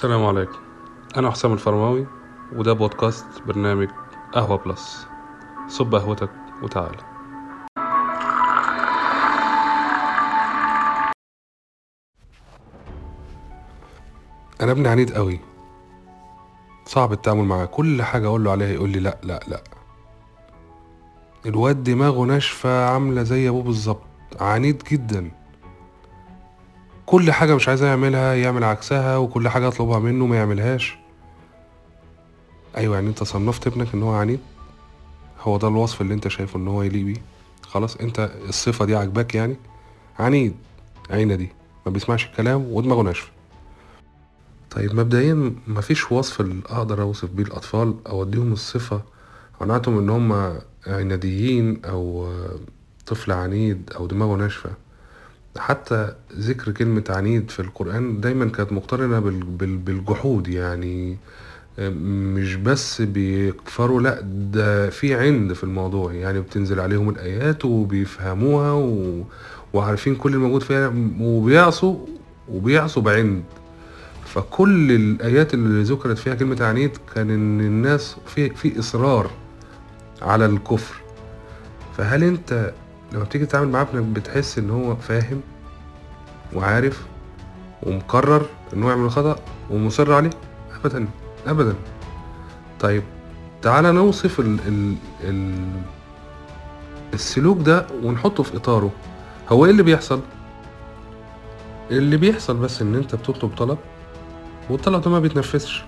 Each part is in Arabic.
السلام عليكم. أنا حسام الفرماوي وده بودكاست برنامج قهوة بلس. صب قهوتك وتعالى أنا ابن عنيد قوي. صعب التعامل معاه. كل حاجة أقول له عليها يقول لي لا لا لا. الواد دماغه ناشفة عاملة زي أبوه بالظبط. عنيد جدا. كل حاجة مش عايزاه يعملها يعمل عكسها وكل حاجة أطلبها منه ما يعملهاش. أيوة يعني أنت صنفت ابنك إن هو عنيد؟ هو ده الوصف اللي أنت شايفه إن هو يليق بيه؟ خلاص أنت الصفة دي عاجباك يعني؟ عنيد عينة دي ما بيسمعش الكلام ودماغه ناشفة. طيب مبدئيا مفيش وصف اللي أقدر أوصف بيه الأطفال أو أديهم الصفة عناتهم إن هم عناديين أو طفل عنيد أو دماغه ناشفة؟ حتى ذكر كلمة عنيد في القرآن دايما كانت مقترنة بال- بال- بالجحود يعني مش بس بيكفروا لا ده في عند في الموضوع يعني بتنزل عليهم الآيات وبيفهموها و... وعارفين كل الموجود فيها وبيعصوا وبيعصوا بعند. فكل الآيات اللي ذكرت فيها كلمة عنيد كان إن الناس في في إصرار على الكفر. فهل أنت لما بتيجي تتعامل مع ابنك بتحس إن هو فاهم وعارف ومقرر إن هو يعمل خطأ ومصر عليه؟ أبدا أبدا. طيب تعالى نوصف ال ال ال السلوك ده ونحطه في إطاره. هو إيه اللي بيحصل؟ اللي بيحصل بس إن أنت بتطلب طلب والطلب ده ما بيتنفذش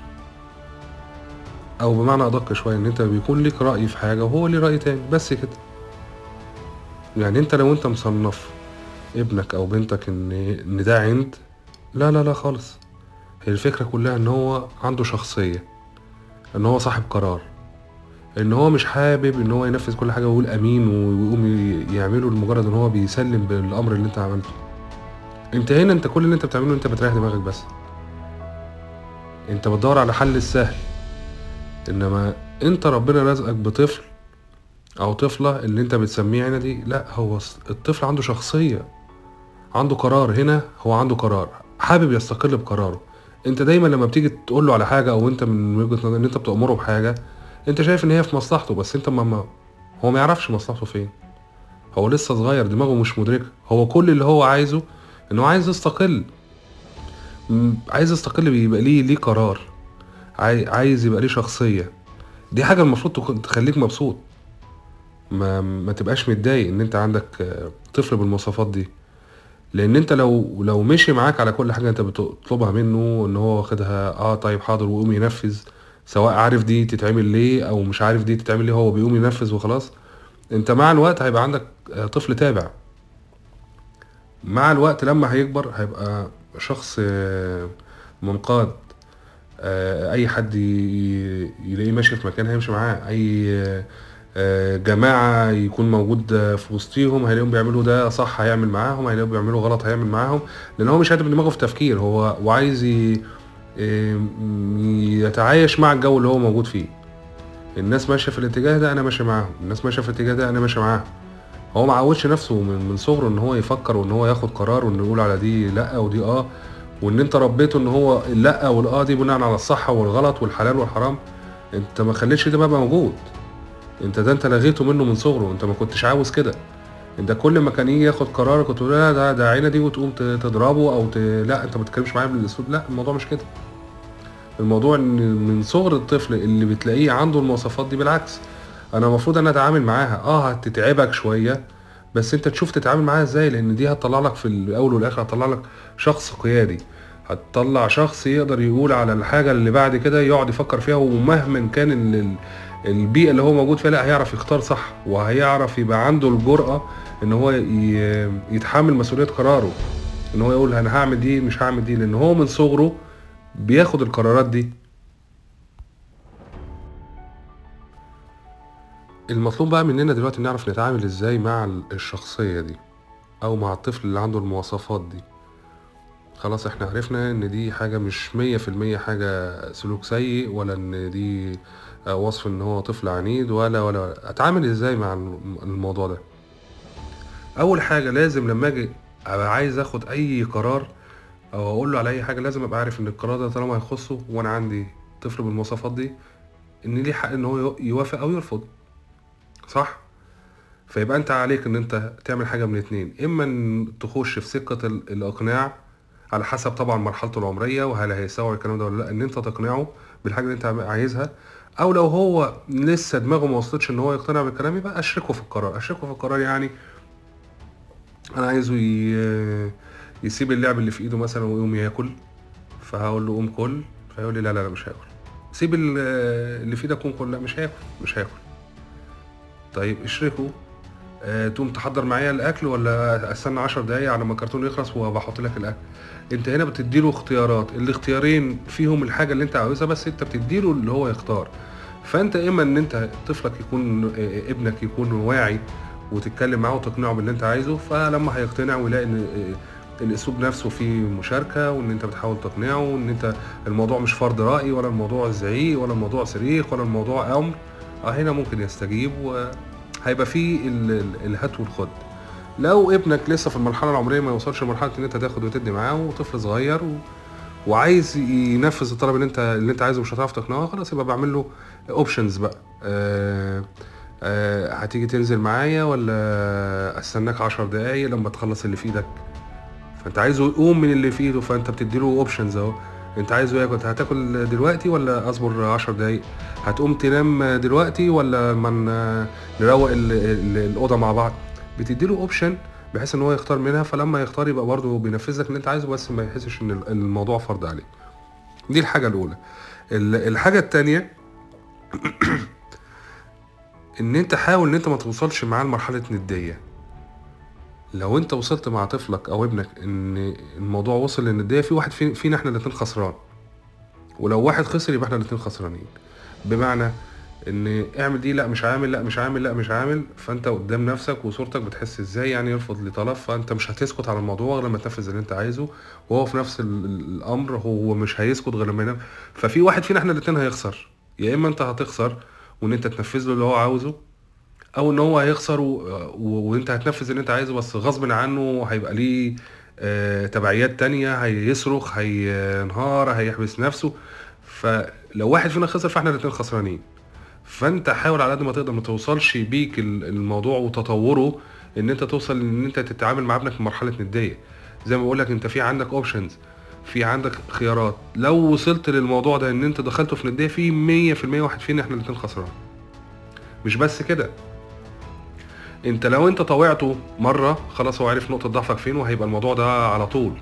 أو بمعنى أدق شوية إن أنت بيكون ليك رأي في حاجة وهو ليه رأي تاني. بس كده. يعني انت لو انت مصنف ابنك أو بنتك ان ان ده عند لا لا لا خالص. هي الفكرة كلها ان هو عنده شخصية ان هو صاحب قرار ان هو مش حابب ان هو ينفذ كل حاجة ويقول أمين ويقوم يعمله لمجرد ان هو بيسلم بالأمر اللي انت عملته. انت هنا انت كل اللي انت بتعمله انت بتريح دماغك بس. انت بتدور على حل السهل. انما انت ربنا رزقك بطفل أو طفلة اللي أنت بتسميه هنا دي لا هو الطفل عنده شخصية عنده قرار هنا هو عنده قرار حابب يستقل بقراره. أنت دايما لما بتيجي تقول له على حاجة أو أنت من وجهة نظر إن أنت بتأمره بحاجة أنت شايف إن هي في مصلحته بس أنت ما هو ما يعرفش مصلحته فين. هو لسه صغير دماغه مش مدركة. هو كل اللي هو عايزه ان هو عايز يستقل. عايز يستقل بيبقى ليه ليه قرار. عاي- عايز يبقى ليه شخصية. دي حاجة المفروض تخليك مبسوط. ما ما تبقاش متضايق ان انت عندك طفل بالمواصفات دي. لأن انت لو لو مشي معاك على كل حاجة انت بتطلبها منه ان هو واخدها آه طيب حاضر ويقوم ينفذ. سواء عارف دي تتعمل ليه أو مش عارف دي تتعمل ليه هو بيقوم ينفذ وخلاص. انت مع الوقت هيبقى عندك آه، طفل تابع. مع الوقت لما هيكبر هيبقى شخص آه، منقاد. آه، أي حد يلاقيه ماشي في مكان هيمشي معاه. أي جماعة يكون موجود آه، في وسطيهم هيلاقيهم بيعملوا ده صح هيعمل معاهم هيلاقيهم بيعملوا غلط هيعمل معاهم لأن هو مش هادي دماغه في تفكير هو وعايز آه، يتعايش مع الجو اللي هو موجود فيه. الناس ماشية في الاتجاه ده أنا ماشي معاهم الناس ماشية في الاتجاه ده أنا ماشي معاهم. هو ما عودش نفسه من من صغره إن هو يفكر وإن هو ياخد قرار وانه يقول على دي لأ ودي آه وإن أنت ربيته إن هو اللأ والآه دي بناء على الصح والغلط والحلال والحرام. أنت ما خليتش ده بقى موجود. انت ده انت لغيته منه من صغره انت ما كنتش عاوز كده. انت كل ما كان يجي ياخد قرار كنت تقول لا ده ده عينه دي وتقوم تضربه أو ت... لا انت ما تتكلمش معايا بالاسلوب لا الموضوع مش كده. الموضوع ان من صغر الطفل اللي بتلاقيه عنده المواصفات دي بالعكس. أنا المفروض أنا اتعامل معاها آه هتتعبك شوية بس انت تشوف تتعامل معاها إزاي لأن دي هتطلع لك في الأول والاخر هتطلع لك شخص قيادي. هتطلع شخص يقدر يقول على الحاجة اللي بعد كده يقعد يفكر فيها ومهما كان البيئة اللي هو موجود فيها لا هيعرف يختار صح وهيعرف يبقى عنده الجرأة إن هو يتحمل مسؤولية قراره. إن هو يقول أنا هعمل دي مش هعمل دي لأن هو من صغره بياخد القرارات دي. المطلوب بقى مننا دلوقتي نعرف نتعامل إزاي مع ال- الشخصية دي أو مع الطفل اللي عنده المواصفات دي. خلاص إحنا عرفنا ان دي حاجة مش مية في المية حاجة سلوك سيء ولا ان دي آه، وصف ان هو طفل عنيد ولا ولا. اتعامل إزاي مع الم- الموضوع ده؟ أول حاجة لازم لما أجي أبقى عايز آخد أي قرار أو هقول له على أي حاجة لازم أبقى عارف إن القرار ده طالما هيخصه وأنا عندي طفل بالمواصفات دي إن ليه حق إن هو يوافق أو يرفض. صح؟ فيبقى أنت عليك إن أنت تعمل حاجة من اتنين. إما إن تخش في سكة ال- الإقناع على حسب طبعا مرحلته العمرية وهل هيستوعب الكلام ده ولا لأ إن أنت تقنعه بالحاجة اللي أنت عايزها أو لو هو لسه دماغه ما وصلتش إن هو يقتنع بالكلام يبقى أشركه في القرار أشركه في القرار يعني أنا عايزه. يسيب اللعب اللي في إيده مثلا ويقوم ياكل فهقول له قوم كل فيقول لي لا لا لا مش هاكل سيب ال- اللي في إيدك قوم كل لا مش هاكل مش هاكل طيب اشركه تقوم تحضر معايا الأكل ولا أستنى عشر دقايق على ما الكرتون يخلص وبحط لك الأكل. أنت هنا بتديله اختيارات الاختيارين فيهم الحاجة اللي أنت عاوزها بس أنت بتديله اللي هو يختار. فأنت إما إن أنت طفلك يكون آه، ابنك يكون واعي وتتكلم معاه وتقنعه باللي أنت عايزه فلما هيقتنع ويلاقي إن آه، الاسلوب نفسه فيه مشاركة وإن أنت بتحاول تقنعه وإن أنت الموضوع مش فرض رأي ولا الموضوع زعيق ولا الموضوع صريخ ولا الموضوع أمر هنا ممكن يستجيب وهيبقى فيه ال- ال- الهات والخد. لو ابنك لسه في المرحلة العمرية ما يوصلش لمرحلة إن أنت تاخد وتدي معاه وطفل صغير و... وعايز ينفذ الطلب اللي انت اللي أنت عايزه مش هتعرف تقنعه خلاص يبقى بعمل له options بقى. آه آه هتيجي تنزل معايا ولا أستناك عشر دقايق لما تخلص اللي في إيدك؟ فأنت عايزه يقوم من اللي في إيده فأنت بتديله options أهو. انت عايزه ياكل هتاكل دلوقتي ولا اصبر عشر دقايق؟ هتقوم تنام دلوقتي ولا من نروق ال- ال- الأوضة مع بعض؟ بتديله option بحيث إن هو يختار منها فلما يختار يبقى برضه بينفذ لك اللي أنت عايزه بس ما يحسش إن ال- الموضوع فرض عليه دي الحاجة الأولى. ال- الحاجة التانية إن أنت حاول إن أنت ما توصلش معاه لمرحلة ندية. لو انت وصلت مع طفلك أو ابنك ان الموضوع وصل للنديه في واحد في- فينا إحنا الاتنين خسران. ولو واحد خسر يبقى إحنا الاتنين خسرانين. بمعنى ان اعمل دي لا مش عامل لا مش عامل لا مش عامل فانت قدام نفسك وصورتك بتحس إزاي يعني يرفض لي طلب فانت مش هتسكت على الموضوع غير لما تنفذ اللي انت عايزه. وهو في نفس ال- ال- الامر هو مش هيسكت غير لما ينفذ ففي واحد فينا إحنا الاتنين هيخسر. يا اما انت هتخسر وان انت تنفذ له اللي هو عاوزه أو إن هو هيخسر. وأنت هتنفذ اللي أنت عايزه بس غصب عنه هيبقى ليه آه... تبعيات تانية هيصرخ هينهار هيحبس نفسه. فلو واحد فينا خسر فإحنا الاتنين خسرانين. فأنت حاول على قد ما تقدر ما توصلش بيك ال- الموضوع وتطوره إن أنت توصل إن أنت تتعامل مع ابنك في مرحلة ندية. زي ما بقول لك أنت في عندك options في عندك خيارات. لو وصلت للموضوع ده إن أنت دخلته في ندية في 100% واحد فينا إحنا الاتنين خسران. مش بس كده. انت لو انت طوعته مرة خلاص هو عارف نقطة ضعفك فين وهيبقى الموضوع ده على طول.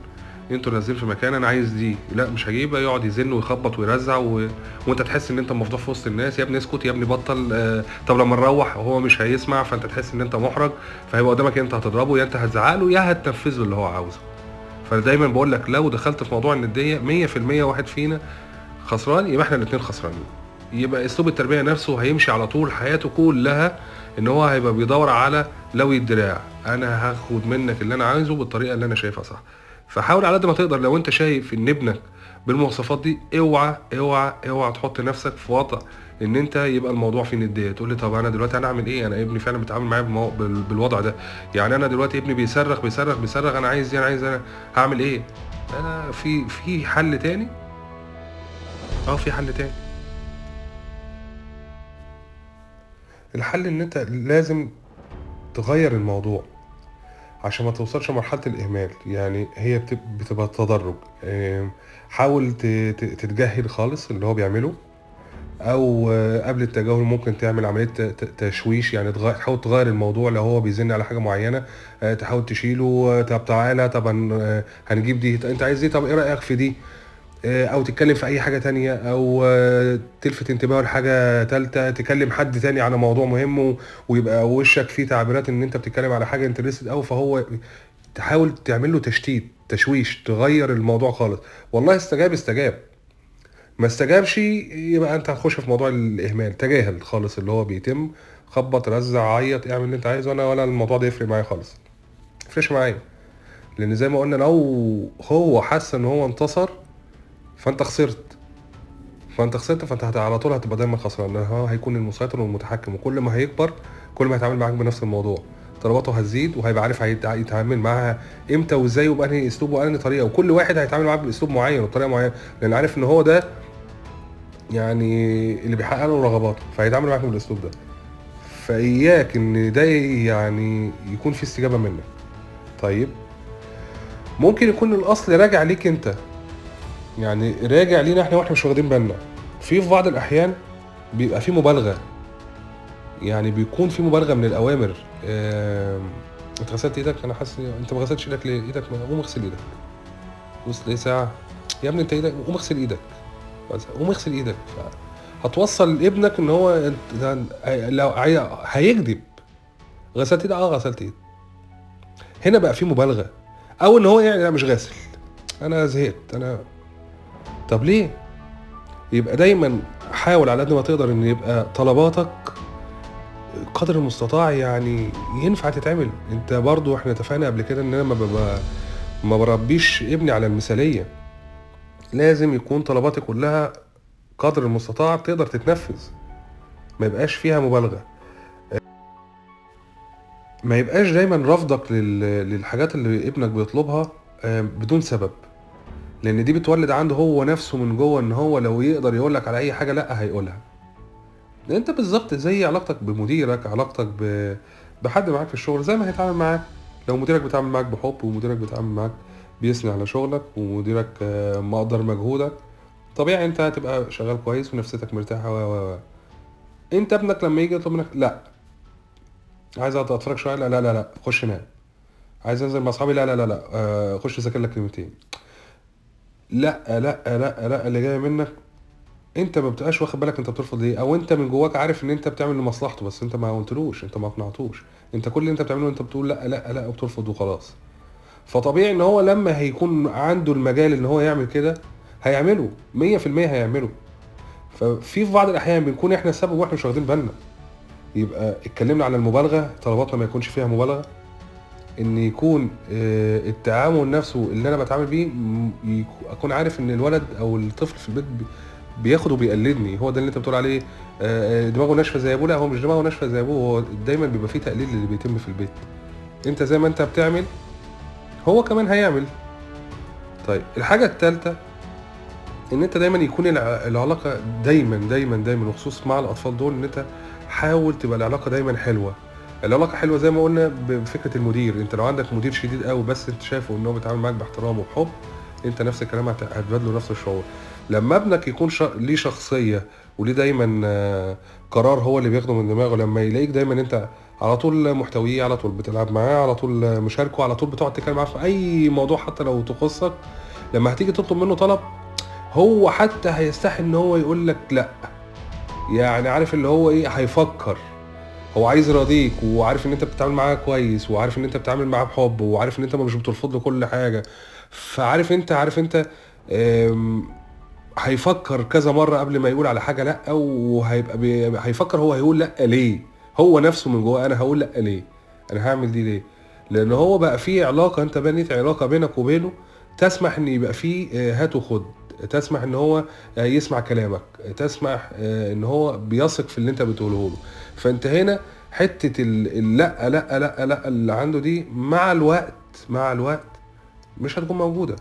أنتوا نازلين في مكان أنا عايز دي. لا مش هجيبها يقعد يزن ويخبط ويرزع و... وانت تحس ان انت مفضوح في وسط الناس. يا ابني اسكت يا ابني بطل آه... طب لما نروح وهو مش هيسمع فانت تحس ان انت محرج. فهيبقى قدامك انت هتضربه يا انت هتزعق له يا هتنفذ له اللي هو عاوزه. فانا دايما بقول لك لو دخلت في موضوع الندية 100% واحد فينا خسران يبقى إحنا الاثنين خسرانين. يبقى أسلوب التربية نفسه هيمشي على طول حياته كلها إن هو هيبقى بيدور على لوي الدراع. أنا هاخد منك اللي أنا عايزه بالطريقة اللي أنا شايفها صح. فحاول على قد ما تقدر لو أنت شايف إن ابنك بالمواصفات دي اوعى اوعى اوعى تحط نفسك في وضع إن أنت يبقى الموضوع فيه ندية. تقول لي طب أنا دلوقتي أنا أعمل إيه؟ أنا ابني فعلا بيتعامل معايا. بالوضع ده. يعني أنا دلوقتي ابني بيصرخ بيصرخ بيصرخ أنا عايز أنا عايز أنا هعمل إيه؟ أنا في في حل تاني؟ أه في حل تاني. الحل إن أنت لازم تغير الموضوع عشان ما توصلش لمرحلة الإهمال. يعني هي بت- بتبقى تدرج. حاول تتجاهل خالص اللي هو بيعمله أو قبل التجاهل ممكن تعمل عملية تشويش. يعني تحاول تغير الموضوع لو هو بيزن على حاجة معينة. آه، تحاول تشيله. طب تعالى طب آه، هنجيب دي. أنت عايز دي؟ طب إيه رأيك في دي؟ أو تتكلم في أي حاجة تانية أو آه، تلفت انتباهه لحاجة تالتة تكلم حد تاني على موضوع مهم ويبقى وشك فيه تعبيرات إن أنت بتتكلم على حاجة انترستد قوي فهو تحاول تعمل له تشتيت تشويش تغير الموضوع خالص. والله استجاب استجاب. ما استجابش يبقى أنت هتخش في موضوع الإهمال. تجاهل خالص اللي هو بيتم خبط رزع عيط اعمل اللي أنت عايزه أنا ولا الموضوع ده يفرق معايا خالص. مفرقش معايا. لأن زي ما قلنا لو هو حس إن هو انتصر فانت خسرت. فانت خسرت فانت هت- على طول هتبقى دايما خسران. لأن هو هيكون المسيطر والمتحكم وكل ما هيكبر كل ما هيتعامل معاك بنفس الموضوع. طلباته هتزيد وهيبقى عارف هيت- يتعامل معاها إمتى وإزاي وبأنهي أسلوب وأنهي طريقة. وكل واحد هيتعامل معاه بأسلوب معين وبطريقه معينة. لأن عارف إن هو ده يعني اللي بيحقق له رغباته فهيتعامل معاك بالأسلوب ده. فإياك إن ده يعني يكون في استجابة منك. طيب؟ ممكن يكون الأصل راجع ليك أنت. يعني راجع لينا إحنا وإحنا مش واخدين بالنا. في في بعض الأحيان بيبقى في مبالغة. يعني بيكون في مبالغة من الأوامر. آم، انت غسلت إيدك؟ أنا حاسس انت ما غسلتش إيدك ليه؟ إيدك قوم اغسل إيدك. بص ليه ساعة يا ابني انت إيدك قوم اغسل إيدك. قوم اغسل إيدك. هتوصل لابنك إن هو لو هي- هيكذب. غسلت إيدك؟ آه غسلت إيدك. هنا بقى في مبالغة. أو إن هو يعني لا مش غاسل. أنا زهقت. أنا طب ليه؟ يبقى دايما حاول على قد ما تقدر إن يبقى طلباتك قدر المستطاع يعني ينفع تتعمل. أنت برضو إحنا اتفقنا قبل كده إن أنا ما ما بربيش ابني على المثالية. لازم يكون طلباتي كلها قدر المستطاع تقدر تتنفذ. ما يبقاش فيها مبالغة. ما يبقاش دايما رفضك لل- للحاجات اللي ابنك بيطلبها آه، بدون سبب. لأن دي بتولد عنده هو نفسه من جوه إن هو لو يقدر يقول لك على أي حاجة لأ هيقولها. أنت بالظبط زي علاقتك بمديرك علاقتك ب... بحد معاك في الشغل زي ما هيتعامل معاك. لو مديرك بيتعامل معاك بحب ومديرك بيتعامل معاك بيثني على شغلك ومديرك آه، مقدر مجهودك طبيعي أنت هتبقى شغال كويس ونفسيتك مرتاحة و و أنت ابنك لما يجي يطلب منك لأ. عايز اقعد أتفرج شوية؟ لأ لأ لأ لأ خش نام. عايز أنزل مع أصحابي؟ لأ لأ لأ لأ آه، خش اذاكر لك كلمتين لا لا لا لا اللي جاي منك انت ما بتبقاش واخد بالك انت بترفض ليه أو انت من جواك عارف ان انت بتعمل لمصلحته بس انت ما قلتلوش انت ما اقنعتوش. انت كل اللي انت بتعمله انت بتقول لا لا لا وبترفض وخلاص. فطبيعي ان هو لما هيكون عنده المجال ان هو يعمل كده هيعمله 100% هيعمله. ففي في بعض الأحيان بنكون إحنا السبب وإحنا مش واخدين بالنا. يبقى اتكلمنا على المبالغة طلباتنا ما يكونش فيها مبالغة. إن يكون آه، التعامل نفسه اللي أنا بتعامل بيه أكون عارف إن الولد أو الطفل في البيت بي- بياخد وبيقلدني. هو ده اللي أنت بتقول عليه آه، آه، دماغه ناشفة زي أبوه. لا هو مش دماغه ناشفة زي أبوه. هو دايما بيبقى فيه تقليد اللي بيتم في البيت. أنت زي ما أنت بتعمل هو كمان هيعمل. طيب الحاجة الثالثه إن أنت دايما يكون الع- العلاقة دايما دايما دايما وخصوص مع الأطفال دول إن أنت حاول تبقى العلاقة دايما حلوة. العلاقة حلوة زي ما قلنا بفكرة المدير. انت لو عندك مدير شديد قوي بس انت شايفه ان هو بيتعامل معاك باحترام وبحب انت نفس الكلام هت- هتبادله نفس الشعور. لما ابنك يكون ش... ليه شخصية وليه دايما آه، قرار هو اللي بياخده من دماغه لما يلاقيك دايما انت على طول محتويه على طول بتلعب معاه على طول مشاركه على طول بتقعد تتكلم معاه في أي موضوع حتى لو تخصك لما هتيجي تطلب منه طلب هو حتى هيستحي إن هو يقول لك لأ. يعني عارف اللي هو إيه؟ هيفكر. هو عايز يراضيك وعارف إن أنت بتتعامل معاه كويس وعارف إن أنت بتتعامل معاه بحب وعارف إن أنت مش بترفض له كل حاجة. فعارف أنت عارف أنت هيفكر كذا مرة قبل ما يقول على حاجة لأ وهيبقى. هيفكر هو هيقول لأ ليه؟ هو نفسه من جواه أنا هقول لأ ليه؟ أنا هعمل دي ليه؟ لأن هو بقى في علاقة أنت بنيت علاقة بينك وبينه تسمح إن يبقى في آه، هات وخد. تسمح إن هو آه، يسمع كلامك تسمح آه، إن هو بيثق في اللي أنت بتقوله له. فأنت هنا حتة اللأ لأ لأ لأ اللي عنده دي مع الوقت مع الوقت مش هتكون موجودة.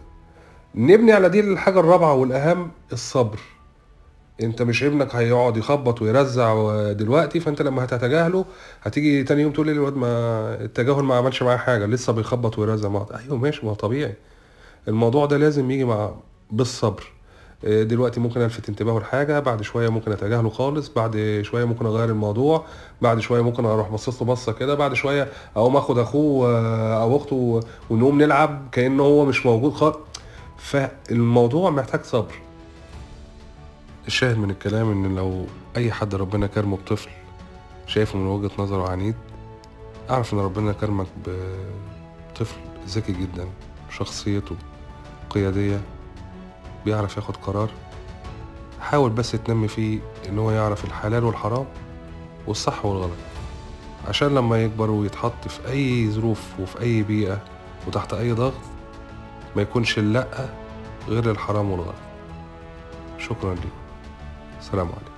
نبني على دي الحاجة الرابعة والأهم الصبر. أنت مش ابنك هيقعد يخبط ويرزع دلوقتي فأنت لما هتتجاهله هتيجي تاني يوم تقول لي الواد ما التجاهل ما عملش معاه حاجة لسه بيخبط ويرزع. أيوه ماشي ما هو طبيعي. الموضوع ده لازم يجي مع بالصبر. آه، دلوقتي ممكن ألفت انتباهه لحاجة بعد شوية ممكن أتجاهله خالص بعد شوية ممكن أغير الموضوع بعد شوية ممكن أروح بصص له بصة كده بعد شوية أقوم آخد أخوه آه، أو أخته ونقوم نلعب كأنه هو مش موجود خالص فالموضوع محتاج صبر. الشاهد من الكلام إن لو أي حد ربنا كرمه بطفل شايفه من وجهة نظره عنيد أعرف إن ربنا كرمك بطفل ذكي جدا شخصيته قيادية بيعرف ياخد قرار. حاول بس تنمي فيه إن هو يعرف الحلال والحرام والصح والغلط. عشان لما يكبر ويتحط في أي ظروف وفي أي بيئة وتحت أي ضغط ما يكونش اللأ غير الحرام والغلط. شكرا لكم السلام عليكم.